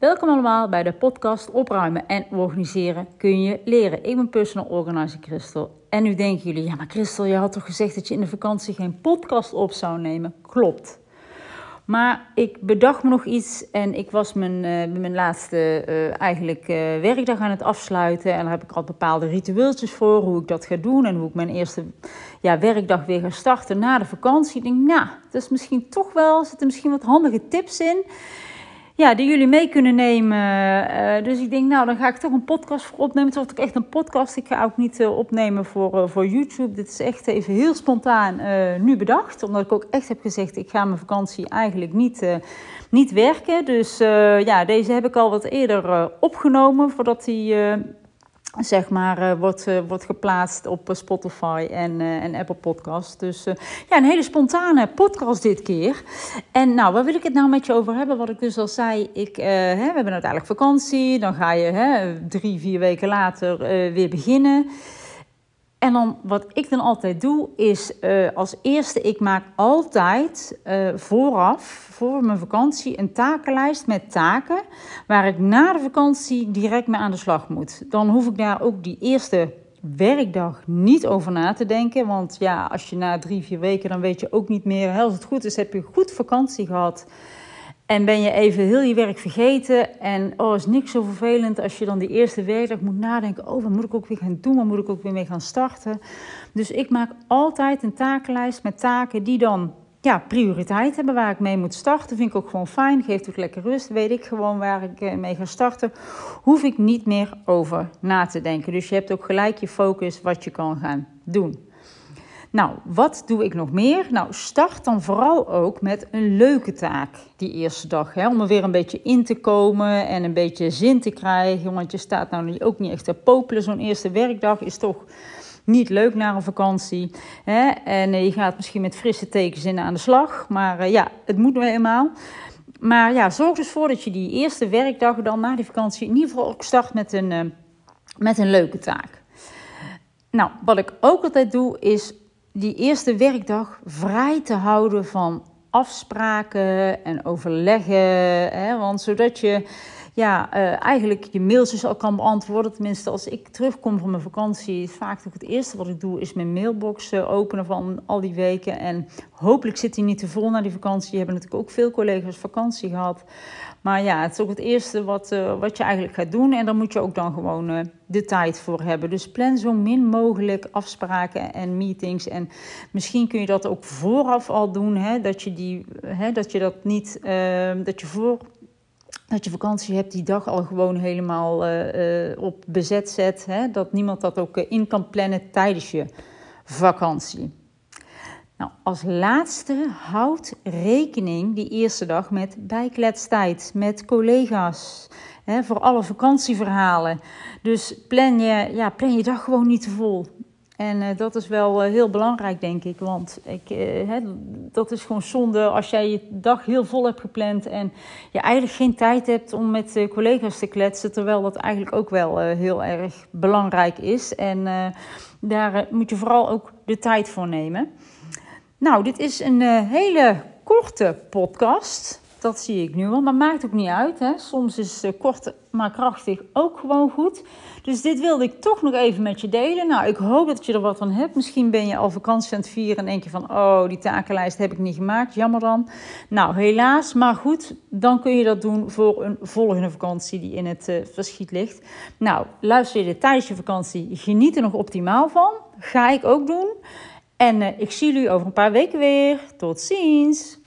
Welkom allemaal bij de podcast Opruimen en Organiseren kun je leren. Ik ben personal organizer Christel. En nu denken jullie, ja maar Christel, je had toch gezegd dat je in de vakantie geen podcast op zou nemen? Klopt. Maar ik bedacht me nog iets en ik was mijn, uh, mijn laatste uh, eigenlijk uh, werkdag aan het afsluiten. En daar heb ik al bepaalde ritueeltjes voor, hoe ik dat ga doen en hoe ik mijn eerste ja, werkdag weer ga starten na de vakantie. Ik denk, nou, dat is misschien toch wel, zitten misschien wat handige tips in ja, die jullie mee kunnen nemen. Uh, dus ik denk, nou, dan ga ik toch een podcast voor opnemen. Wordt ook echt een podcast. Ik ga ook niet uh, opnemen voor, voor YouTube. Dit is echt even heel spontaan nu bedacht. Omdat ik ook echt heb gezegd, ik ga mijn vakantie eigenlijk niet, niet werken. Dus ja, deze heb ik al wat eerder opgenomen. Voordat die zeg maar, uh, wordt, uh, wordt geplaatst op uh, Spotify en, en Apple Podcast. Dus ja, een hele spontane podcast dit keer. En nou, waar wil ik het nou met je over hebben? Wat ik dus al zei, ik, hè, we hebben uiteindelijk vakantie. Dan ga je hè, drie, vier weken later weer beginnen. En dan wat ik dan altijd doe, is uh, als eerste, ik maak altijd uh, vooraf, voor mijn vakantie, een takenlijst met taken waar ik na de vakantie direct mee aan de slag moet. Dan hoef ik daar ook die eerste werkdag niet over na te denken. Want ja, als je na drie, vier weken, dan weet je ook niet meer. Als het goed is, heb je goed vakantie gehad. En ben je even heel je werk vergeten. En oh, is niks zo vervelend als je dan die eerste werkdag moet nadenken. Oh, wat moet ik ook weer gaan doen? Waar moet ik ook weer mee gaan starten? Dus ik maak altijd een takenlijst met taken die dan ja, prioriteit hebben waar ik mee moet starten. Vind ik ook gewoon fijn. Geeft ook lekker rust. Weet ik gewoon waar ik eh, mee ga starten. Hoef ik niet meer over na te denken. Dus je hebt ook gelijk je focus wat je kan gaan doen. Nou, wat doe ik nog meer? Nou, start dan vooral ook met een leuke taak die eerste dag. Hè, om er weer een beetje in te komen en een beetje zin te krijgen. Want je staat nou ook niet echt te popelen. Zo'n eerste werkdag is toch niet leuk na een vakantie. Hè? En eh, je gaat misschien met frisse tekens aan de slag. Maar uh, ja, het moet nu eenmaal. Maar ja, zorg dus voor dat je die eerste werkdag dan na die vakantie in ieder geval ook start met een, uh, met een leuke taak. Nou, wat ik ook altijd doe is die eerste werkdag vrij te houden van afspraken en overleggen. Hè, want zodat je ja, uh, eigenlijk je mails al kan beantwoorden. Tenminste, als ik terugkom van mijn vakantie, is vaak toch het eerste wat ik doe, is mijn mailbox uh, openen van al die weken. En hopelijk zit die niet te vol na die vakantie. Je hebben natuurlijk ook veel collega's vakantie gehad. Maar ja, het is ook het eerste wat, uh, wat je eigenlijk gaat doen. En daar moet je ook dan gewoon de tijd voor hebben. Dus plan zo min mogelijk afspraken en meetings. En misschien kun je dat ook vooraf al doen. Hè, dat, je die, hè, dat je dat niet, dat je voor dat je vakantie hebt die dag al gewoon helemaal uh, uh, op bezet zet. Hè? Dat niemand dat ook in kan plannen tijdens je vakantie. Nou, als laatste houd rekening die eerste dag met bijkletstijd, met collega's, hè, voor alle vakantieverhalen. Dus plan je, ja, plan je dag gewoon niet te vol. En uh, dat is wel uh, heel belangrijk, denk ik. Want ik, hè, dat is gewoon zonde als jij je dag heel vol hebt gepland en je eigenlijk geen tijd hebt om met collega's te kletsen. Terwijl dat eigenlijk ook wel heel erg belangrijk is. En daar moet je vooral ook de tijd voor nemen. Nou, dit is een hele korte podcast. Dat zie ik nu al, maar maakt ook niet uit. Hè? Soms is uh, kort maar krachtig ook gewoon goed. Dus dit wilde ik toch nog even met je delen. Nou, ik hoop dat je er wat van hebt. Misschien ben je al vakantie aan het vieren en denk je van... oh, die takenlijst heb ik niet gemaakt, jammer dan. Nou, helaas, maar goed, dan kun je dat doen voor een volgende vakantie die in het uh, verschiet ligt. Nou, luister je dit tijdens je vakantie, geniet er nog optimaal van. Ga ik ook doen. En uh, ik zie jullie over een paar weken weer. Tot ziens!